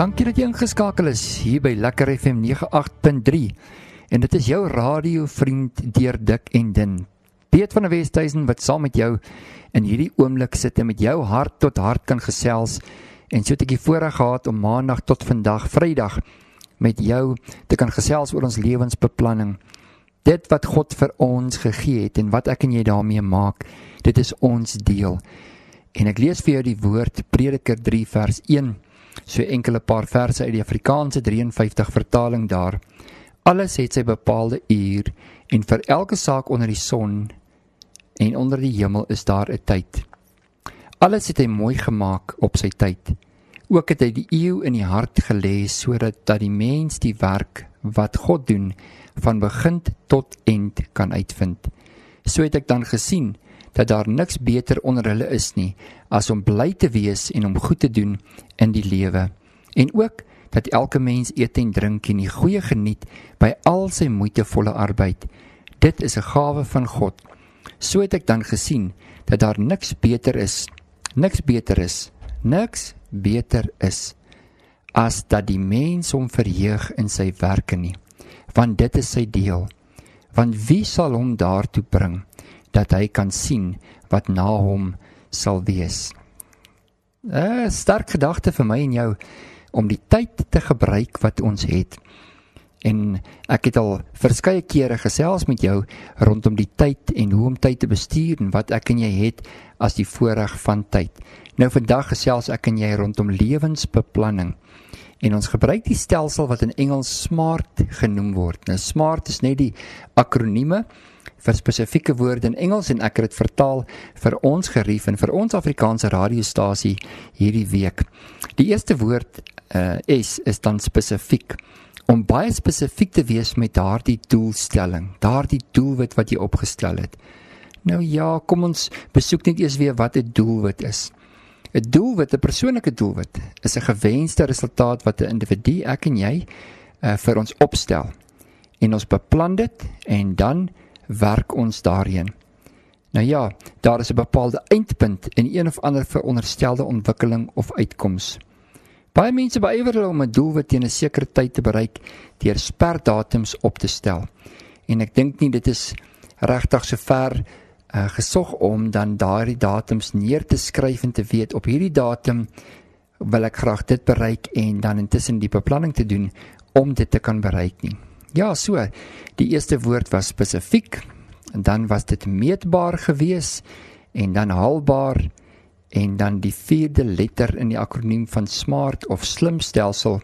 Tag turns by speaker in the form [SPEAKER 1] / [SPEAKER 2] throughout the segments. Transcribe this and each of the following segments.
[SPEAKER 1] Dankie dat jy ingeskakel is hier by Lekker FM 98.3. En dit is jou radiovriend deur dik en dun. Piet van der Westhuizen wat saam met jou in hierdie oomblik sit en met jou hart tot hart kan gesels. En so ek die voorreg gehad om maandag tot vandag, Vrydag, met jou te kan gesels oor ons lewensbeplanning. Dit wat God vir ons gegee het en wat ek en jy daarmee maak, dit is ons deel. En ek lees vir jou die woord Prediker 3 vers 1 so enkele paar verse uit die Afrikaanse 53 vertaling daar. Alles het sy bepaalde uur en vir elke saak onder die son en onder die hemel is daar 'n tyd. Alles het hy mooi gemaak op sy tyd. Ook het hy die eeu in die hart gelê sodat dat die mens die werk wat God doen van begin tot eind kan uitvind. So het ek dan gesien dat daar niks beter onder hulle is nie as om bly te wees en om goed te doen in die lewe. En ook dat elke mens eet en drink en die goeie geniet by al sy moeitevolle arbeid. Dit is 'n gawe van God. So het ek dan gesien dat daar niks beter is niks beter is niks beter is as dat die mens hom verheug in sy werke nie want dit is sy deel. Want wie sal hom daartoe bring dat hy kan sien wat na hom sal wees. 'n uh, Sterk gedagte vir my en jou om die tyd te gebruik wat ons het. En ek het al verskeie kere gesels met jou rondom die tyd en hoe om tyd te bestuur en wat ek en jy het as die voorreg van tyd. Nou vandag gesels ek en jy rondom lewensbeplanning. En ons gebruik die stelsel wat in Engels SMART genoem word. Nou SMART is net die akronieme vir spesifieke woorde in Engels en ek het dit vertaal vir ons gerief en vir ons Afrikaanse radiostasie hierdie week. Die eerste woord uh, is is dan spesifiek om baie spesifiek te wees met daardie doelstelling, daardie doelwit wat jy opgestel het. Nou ja, kom ons besoek net eers weer wat 'n doelwit is. 'n Doelwit, 'n persoonlike doelwit, is 'n gewenste resultaat wat 'n individu, ek en jy, uh, vir ons opstel. En ons beplan dit en dan werk ons daarheen. Nou ja, daar is 'n bepaalde eindpunt in een of ander veronderstelde ontwikkeling of uitkoms. Baie mense beywer hulle om 'n doelwit teen 'n sekere tyd te bereik deur sperdatums op te stel. En ek dink nie dit is regtig so ver uh, gesog om dan daardie datums neer te skryf en te weet op hierdie datum wil ek graag dit bereik en dan intussen die beplanning te doen om dit te kan bereik nie. Ja, so. Die eerste woord was spesifiek en dan was dit meetbaar gewees en dan haalbaar en dan die vierde letter in die akroniem van SMART of slim stelsel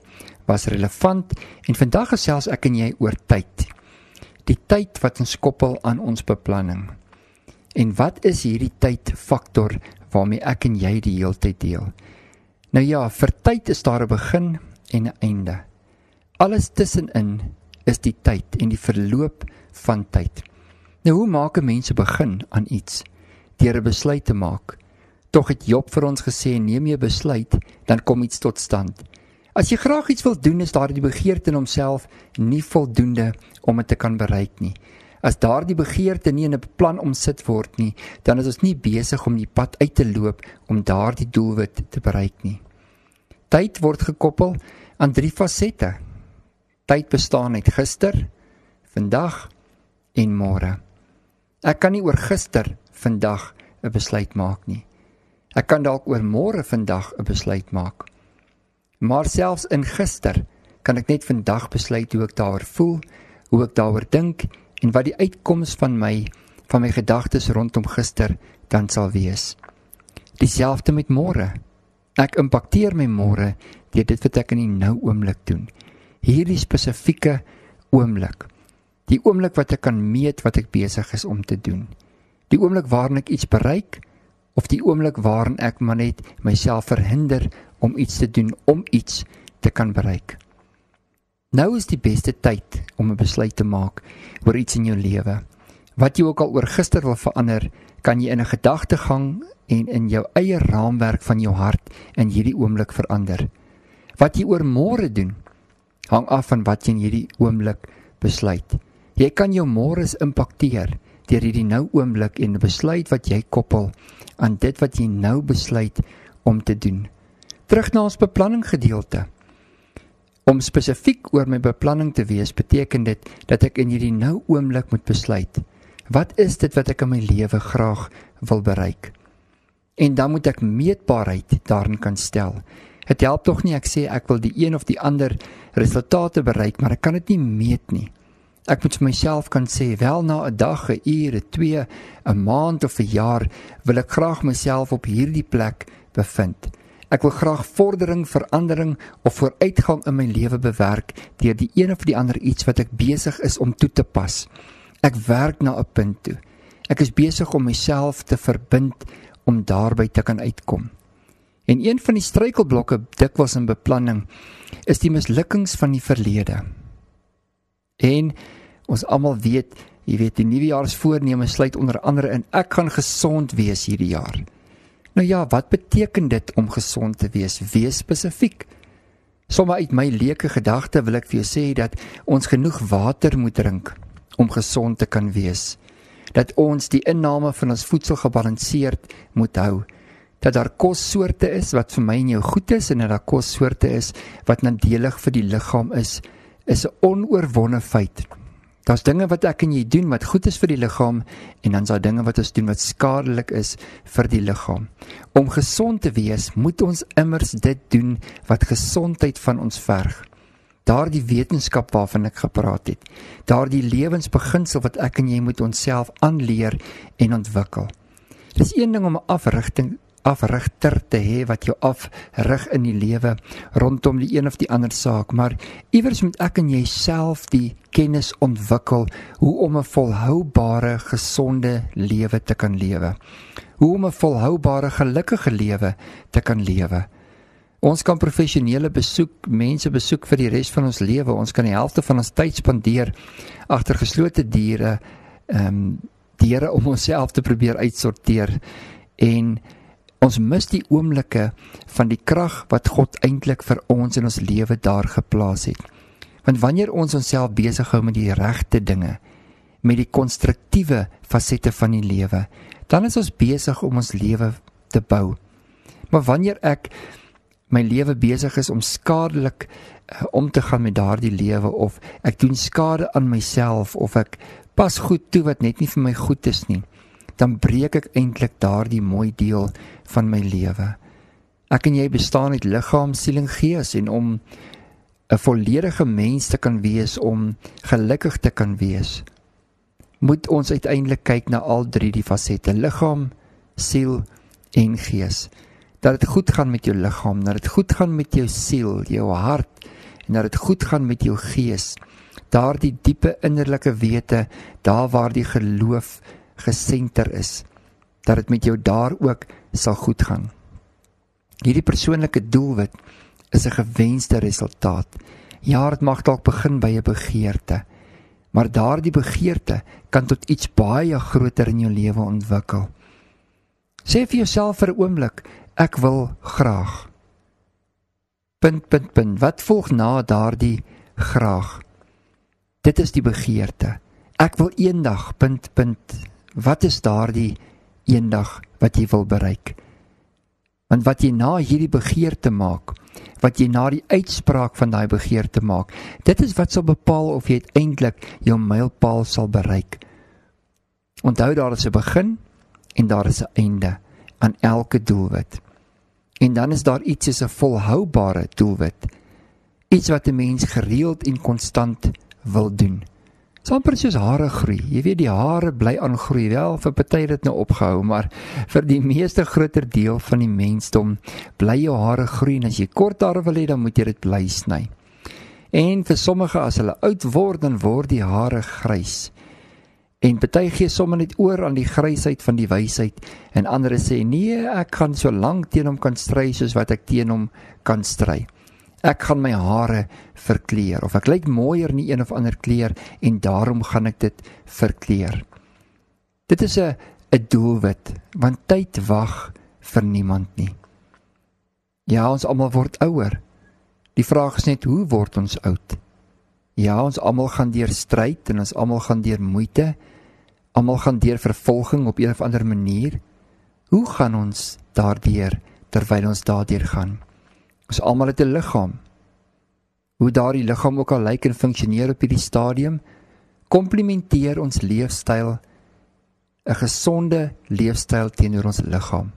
[SPEAKER 1] was relevant en vandag gesels ek en jy oor tyd. Die tyd wat ons koppel aan ons beplanning. En wat is hierdie tydfaktor waarmee ek en jy die hele tyd deel? Nou ja, vir tyd is daar 'n begin en 'n einde. Alles tussenin is die tyd en die verloop van tyd. Nou hoe maak 'n mens begin aan iets? Deur 'n besluit te maak. Tog het Job vir ons gesê neem jy 'n besluit, dan kom iets tot stand. As jy graag iets wil doen, is daardie begeerte in homself nie voldoende om dit te kan bereik nie. As daardie begeerte nie in 'n plan omsit word nie, dan is ons nie besig om die pad uit te loop om daardie doelwit te bereik nie. Tyd word gekoppel aan drie fasette tyd bestaan uit gister, vandag en môre. Ek kan nie oor gister, vandag 'n besluit maak nie. Ek kan dalk oor môre, vandag 'n besluit maak. Maar selfs in gister kan ek net vandag besluit hoe ek daaroor voel, hoe ek daaroor dink en wat die uitkoms van my van my gedagtes rondom gister dan sal wees. Dieselfde met môre. Ek impakteer my môre deur dit wat ek in die nou oomblik doen hierdie spesifieke oomblik. Die oomblik wat ek kan meet wat ek besig is om te doen. Die oomblik waarin ek iets bereik of die oomblik waarin ek maar net myself verhinder om iets te doen om iets te kan bereik. Nou is die beste tyd om 'n besluit te maak oor iets in jou lewe. Wat jy ook al oor gister wil verander, kan jy in 'n gedagtegang en in jou eie raamwerk van jou hart in hierdie oomblik verander. Wat jy oor môre doen, hang af van wat jy in hierdie oomblik besluit. Jy kan jou môres impakteer deur hierdie nou oomblik en 'n besluit wat jy koppel aan dit wat jy nou besluit om te doen. Terug na ons beplanning gedeelte. Om spesifiek oor my beplanning te wees, beteken dit dat ek in hierdie nou oomblik moet besluit. Wat is dit wat ek in my lewe graag wil bereik? En dan moet ek meetbaarheid daarin kan stel. Dit help tog nie ek sê ek wil die een of die ander resultate bereik, maar ek kan dit nie meet nie. Ek moet vir myself kan sê, wel na 'n dag, 'n uur, 'n 2, 'n maand of 'n jaar wil ek graag myself op hierdie plek bevind. Ek wil graag vordering, verandering of vooruitgang in my lewe bewerk deur die een of die ander iets wat ek besig is om toe te pas. Ek werk na 'n punt toe. Ek is besig om myself te verbind om daarby te kan uitkom. En een van die struikelblokke dikwels in beplanning is die mislukkings van die verlede. En ons almal weet, jy weet die nuwejaarsvoorneme sluit onder andere in ek gaan gesond wees hierdie jaar. Nou ja, wat beteken dit om gesond te wees? Wees spesifiek. Sommige uit my leuke gedagte wil ek vir jou sê dat ons genoeg water moet drink om gesond te kan wees. Dat ons die inname van ons voedsel gebalanseerd moet hou. Dat daar kossoorte is wat vir my en jou goed is en dat daar kossoorte is wat nadelig vir die liggaam is, is 'n onoorwonde feit. Daar's dinge wat ek en jy doen wat goed is vir die liggaam en dan's daar dinge wat ons doen wat skadelik is vir die liggaam. Om gesond te wees, moet ons immers dit doen wat gesondheid van ons verg. Daardie wetenskap waarvan ek gepraat het, daardie lewensbeginsel wat ek en jy moet onsself aanleer en ontwikkel. Dis een ding om 'n afrigting afrigter te hê wat jou afrig in die lewe rondom die een of die ander saak, maar iewers moet ek en jouself die kennis ontwikkel hoe om 'n volhoubare, gesonde lewe te kan lewe. Hoe om 'n volhoubare, gelukkige lewe te kan lewe. Ons kan professionele besoek, mense besoek vir die res van ons lewe. Ons kan die helfte van ons tyd spandeer agter geslote deure, ehm um, deure om onsself te probeer uitsorteer en Ons mis die oomblikke van die krag wat God eintlik vir ons in ons lewe daar geplaas het. Want wanneer ons onsself besig hou met die regte dinge, met die konstruktiewe fasette van die lewe, dan is ons besig om ons lewe te bou. Maar wanneer ek my lewe besig is om skadelik uh, om te gaan met daardie lewe of ek doen skade aan myself of ek pas goed toe wat net nie vir my goed is nie, dan breek ek eintlik daardie mooi deel van my lewe. Ek en jy bestaan uit liggaam, siel en gees en om 'n volledige mens te kan wees, om gelukkig te kan wees, moet ons uiteindelik kyk na al drie die fasette: liggaam, siel en gees. Dat dit goed gaan met jou liggaam, dat dit goed gaan met jou siel, jou hart en dat dit goed gaan met jou gees. Daardie diepe innerlike wete, daar waar die geloof gesenter is, dat dit met jou daar ook sal goed gaan. Hierdie persoonlike doelwit is 'n gewenste resultaat. Ja, dit mag dalk begin by 'n begeerte, maar daardie begeerte kan tot iets baie groter in jou lewe ontwikkel. Sê vir jouself vir 'n oomblik, ek wil graag. Punt punt punt. Wat volg na daardie graag? Dit is die begeerte. Ek wil eendag punt punt. Wat is daardie eendag wat jy wil bereik. Want wat jy na hierdie begeerte maak, wat jy na die uitspraak van daai begeerte maak, dit is wat sal bepaal of jy uiteindelik jou mylpaal sal bereik. Onthou daar is 'n begin en daar is 'n einde aan elke doelwit. En dan is daar iets soos 'n volhoubare doelwit. Iets wat 'n mens gereeld en konstant wil doen. Samper soos hare groei. Jy weet die hare bly aangroei. Wel, vir party het dit nou opgehou, maar vir die meeste groter deel van die mensdom bly jou hare groei en as jy kort hare wil hê, dan moet jy dit bly sny. En vir sommige as hulle oud word, dan word die hare grys. En party gee sommer net oor aan die grysheid van die wysheid en ander sê nee, ek gaan so lank teen hom kan stry soos wat ek teen hom kan stry ek gaan my hare verkleur of ek lyk mooier in een of ander kleur en daarom gaan ek dit verkleur. Dit is 'n 'n doelwit want tyd wag vir niemand nie. Ja, ons almal word ouer. Die vraag is net hoe word ons oud? Ja, ons almal gaan deur stryd en ons almal gaan deur moeite. Almal gaan deur vervolging op een of ander manier. Hoe gaan ons daardeur terwyl ons daardeur gaan? Ons almal het 'n liggaam. Hoe daardie liggaam ook al lyk en funksioneer op hierdie stadium, komplementeer ons leefstyl 'n gesonde leefstyl teenoor ons liggaam.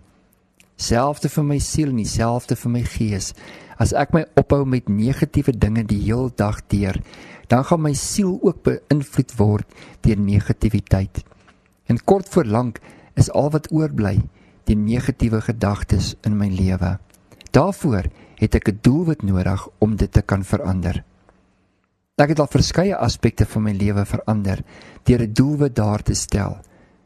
[SPEAKER 1] Selfde vir my siel en dieselfde vir my gees. As ek my ophou met negatiewe dinge die heel dag deur, dan gaan my siel ook beïnvloed word deur negativiteit. En kort voor lank is al wat oorbly die negatiewe gedagtes in my lewe. Daarvoor het ek 'n doelwit nodig om dit te kan verander. Ek het al verskeie aspekte van my lewe verander deur 'n doelwit daar te stel.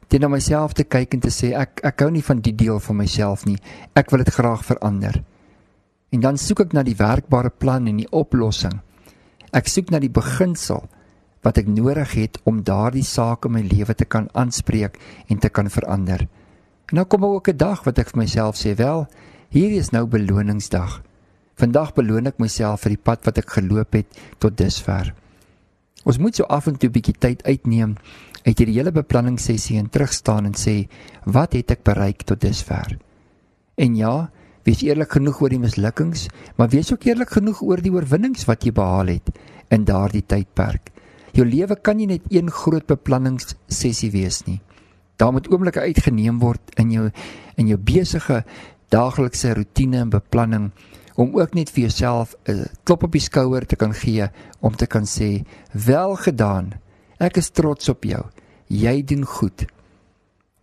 [SPEAKER 1] Teen myself te kyk en te sê ek ek hou nie van die deel van myself nie. Ek wil dit graag verander. En dan soek ek na die werkbare plan en die oplossing. Ek soek na die beginsel wat ek nodig het om daardie saak in my lewe te kan aanspreek en te kan verander. En nou kom ook 'n dag wat ek vir myself sê, wel, hierdie is nou beloningsdag. Vandag beloon ek myself vir die pad wat ek geloop het tot dusver. Ons moet so af en toe 'n bietjie tyd uitneem uit hierdie hele beplanningssessie en terugstaan en sê, wat het ek bereik tot dusver? En ja, wees eerlik genoeg oor die mislukkings, maar wees ook eerlik genoeg oor die oorwinnings wat jy behaal het in daardie tydperk. Jou lewe kan nie net een groot beplanningssessie wees nie. Daar moet oomblikke uitgeneem word in jou in jou besige daaglikse rotine en beplanning om ook net vir jouself 'n klop op die skouer te kan gee om te kan sê wel gedaan. Ek is trots op jou. Jy doen goed.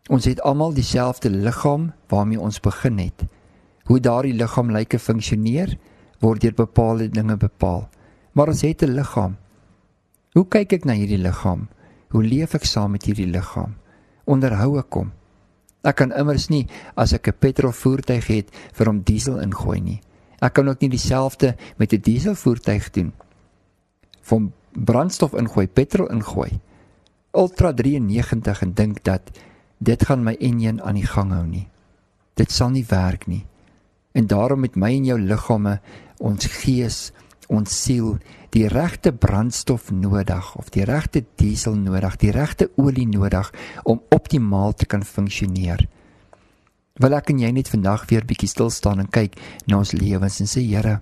[SPEAKER 1] Ons het almal dieselfde liggaam waarmee ons begin het. Hoe daardie liggaam lyk en funksioneer word deur bepaalde dinge bepaal. Maar ons het 'n liggaam. Hoe kyk ek na hierdie liggaam? Hoe leef ek saam met hierdie liggaam? Onderhou ek hom? Ek kan immers nie as ek 'n petrolvoertuig het vir hom diesel ingooi nie. Ek kan ook nie dieselfde met 'n dieselvoertuig doen. Van brandstof ingooi, petrol ingooi. Ultra 93 en dink dat dit gaan my enjin aan die gang hou nie. Dit sal nie werk nie. En daarom met my en jou liggame, ons gees, ons siel die regte brandstof nodig of die regte diesel nodig, die regte olie nodig om optimaal te kan funksioneer. Wil ek en jy net vandag weer bietjie stil staan en kyk na ons lewens en sê Here,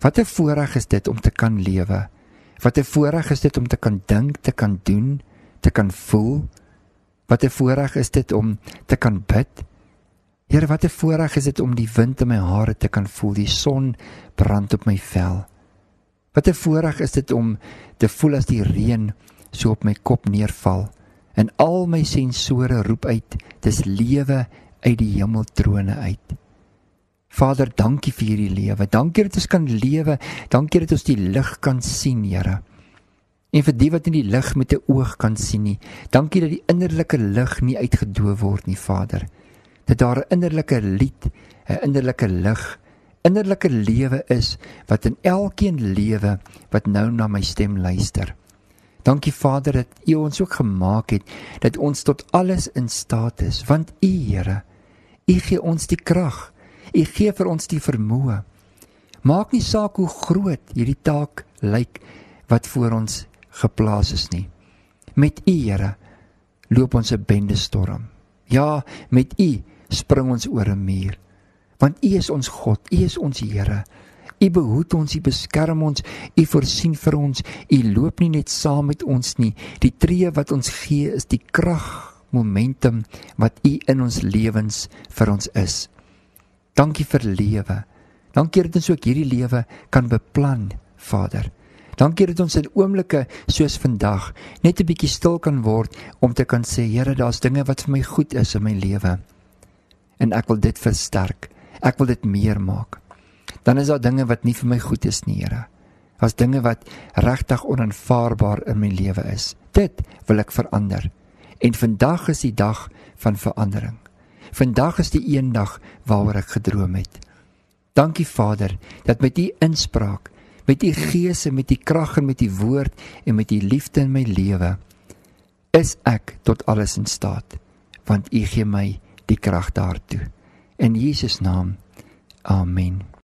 [SPEAKER 1] wat 'n voorreg is dit om te kan lewe. Wat 'n voorreg is dit om te kan dink, te kan doen, te kan voel. Wat 'n voorreg is dit om te kan bid. Here, wat 'n voorreg is dit om die wind in my hare te kan voel, die son brand op my vel. Wat 'n voorreg is dit om te voel as die reën so op my kop neerval en al my sensore roep uit dis lewe uit die hemeltrone uit. Vader, dankie vir hierdie lewe. Dankie dat ons kan lewe. Dankie dat ons die lig kan sien, Here. En vir die wat in die lig met 'n oog kan sien nie. Dankie dat die innerlike lig nie uitgedoof word nie, Vader. Dat daar 'n innerlike lied, 'n innerlike lig innerlike lewe is wat in elkeen lewe wat nou na my stem luister. Dankie Vader dat U ons ook gemaak het dat ons tot alles in staat is want U Here U gee ons die krag. U gee vir ons die vermoë. Maak nie saak hoe groot hierdie taak lyk wat voor ons geplaas is nie. Met U Here loop ons 'n bende storm. Ja, met U spring ons oor 'n muur want U is ons God, U is ons Here. U behoed ons, U beskerm ons, U voorsien vir ons. U loop nie net saam met ons nie. Die tree wat ons gee is die krag, momentum wat U in ons lewens vir ons is. Dankie vir lewe. Dankie dat ons ook hierdie lewe kan beplan, Vader. Dankie dat ons in oomblikke soos vandag net 'n bietjie stil kan word om te kan sê, Here, daar's dinge wat vir my goed is in my lewe. En ek wil dit versterk. Ek wil dit meer maak. Dan is daar dinge wat nie vir my goed is nie, Here. Daar's dinge wat regtig onaanvaarbaar in my lewe is. Dit wil ek verander. En vandag is die dag van verandering. Vandag is die een dag waaroor ek gedroom het. Dankie Vader dat met u inspraak, met u gees en met u krag en met u woord en met u liefde in my lewe is ek tot alles in staat want u gee my die krag daartoe. In Jesus naam. Amen.